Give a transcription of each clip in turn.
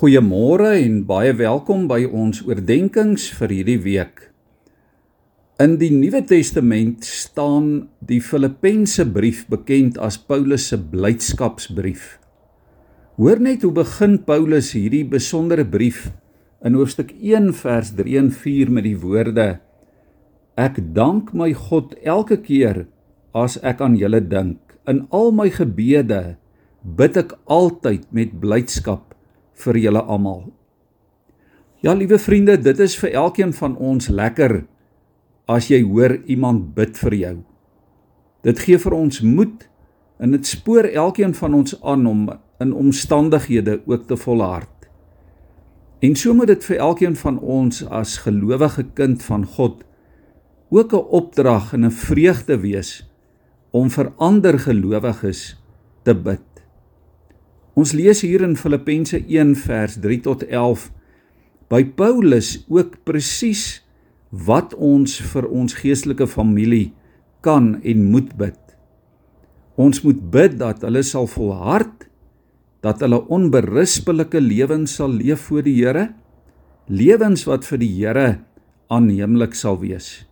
Goeiemôre en baie welkom by ons oordeenkings vir hierdie week. In die Nuwe Testament staan die Filippense brief bekend as Paulus se blydskapsbrief. Hoor net hoe begin Paulus hierdie besondere brief in hoofstuk 1 vers 3 en 4 met die woorde: Ek dank my God elke keer as ek aan julle dink. In al my gebede bid ek altyd met blydskap vir julle almal. Ja, liewe vriende, dit is vir elkeen van ons lekker as jy hoor iemand bid vir jou. Dit gee vir ons moed en dit spoor elkeen van ons aan om in omstandighede ook te volhard. En so moet dit vir elkeen van ons as gelowige kind van God ook 'n opdrag en 'n vreugde wees om vir ander gelowiges te bid. Ons lees hier in Filippense 1 vers 3 tot 11 by Paulus ook presies wat ons vir ons geestelike familie kan en moet bid. Ons moet bid dat hulle sal volhard, dat hulle onberispelike lewens sal leef voor die Here, lewens wat vir die Here aanneemlik sal wees.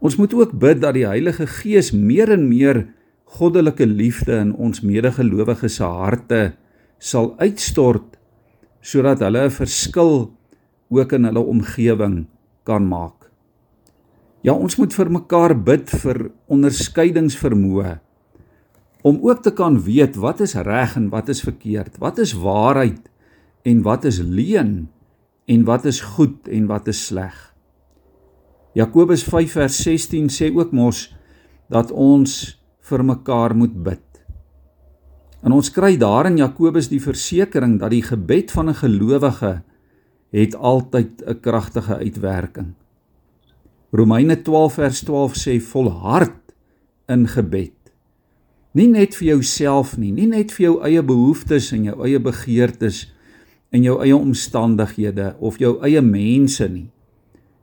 Ons moet ook bid dat die Heilige Gees meer en meer goddelike liefde in ons medegelowiges se harte sal uitstort sodat hulle 'n verskil ook in hulle omgewing kan maak. Ja, ons moet vir mekaar bid vir onderskeidingsvermoë om ook te kan weet wat is reg en wat is verkeerd, wat is waarheid en wat is leuen en wat is goed en wat is sleg. Jakobus 5 vers 16 sê ook mos dat ons vir mekaar moet bid. En ons kry daar in Jakobus die versekering dat die gebed van 'n gelowige het altyd 'n kragtige uitwerking. Romeine 12 vers 12 sê volhard in gebed. Nie net vir jouself nie, nie net vir jou eie behoeftes en jou eie begeertes en jou eie omstandighede of jou eie mense nie.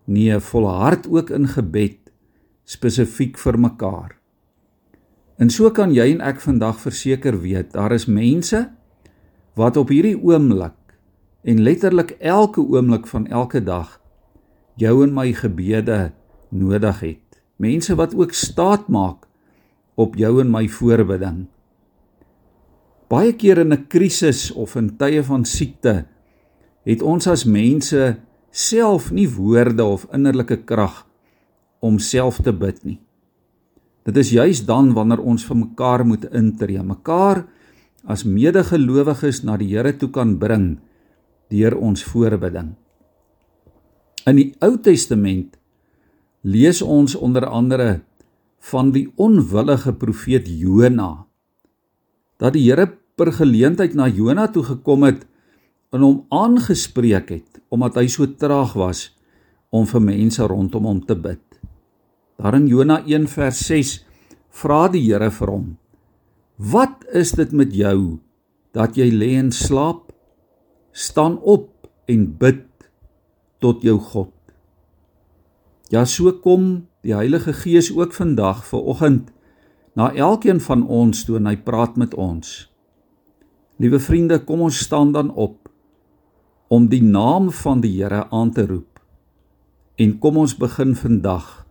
Nee, volhard ook in gebed spesifiek vir mekaar. En so kan jy en ek vandag verseker weet, daar is mense wat op hierdie oomblik en letterlik elke oomblik van elke dag jou en my gebede nodig het. Mense wat ook staat maak op jou en my voorbidding. Baie keer in 'n krisis of in tye van siekte het ons as mense self nie woorde of innerlike krag om self te bid nie. Dit is juis dan wanneer ons vir mekaar moet intree, mekaar as medegelowiges na die Here toe kan bring deur ons voorbidding. In die Ou Testament lees ons onder andere van die onwillige profeet Jona dat die Here per geleentheid na Jona toe gekom het en hom aangespreek het omdat hy so traag was om vir mense rondom hom te bid. Daar in Jona 1 vers 6 vra die Here vir hom: "Wat is dit met jou dat jy lê en slaap? Staan op en bid tot jou God." Ja, so kom die Heilige Gees ook vandag ver oggend na elkeen van ons toe en hy praat met ons. Liewe vriende, kom ons staan dan op om die naam van die Here aan te roep. En kom ons begin vandag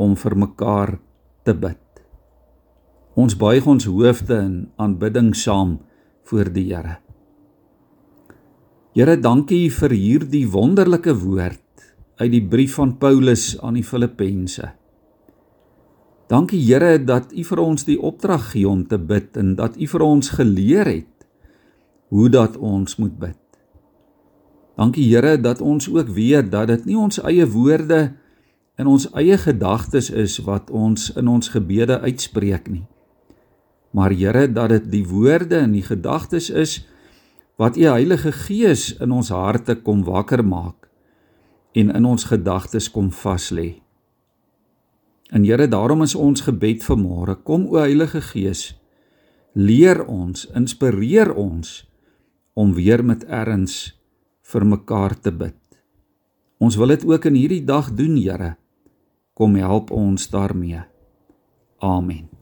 om vir mekaar te bid. Ons buig ons hoofde in aanbidding saam voor die Here. Here, dankie vir hierdie wonderlike woord uit die brief van Paulus aan die Filippense. Dankie Here dat U vir ons die opdrag gee om te bid en dat U vir ons geleer het hoe dat ons moet bid. Dankie Here dat ons ook weet dat dit nie ons eie woorde in ons eie gedagtes is wat ons in ons gebede uitspreek nie. Maar Here, dat dit die woorde en die gedagtes is wat U Heilige Gees in ons harte kom wakker maak en in ons gedagtes kom vas lê. En Here, daarom is ons gebed vanmôre, kom o Heilige Gees, leer ons, inspireer ons om weer met erns vir mekaar te bid. Ons wil dit ook in hierdie dag doen, Here. Kom help ons daarmee. Amen.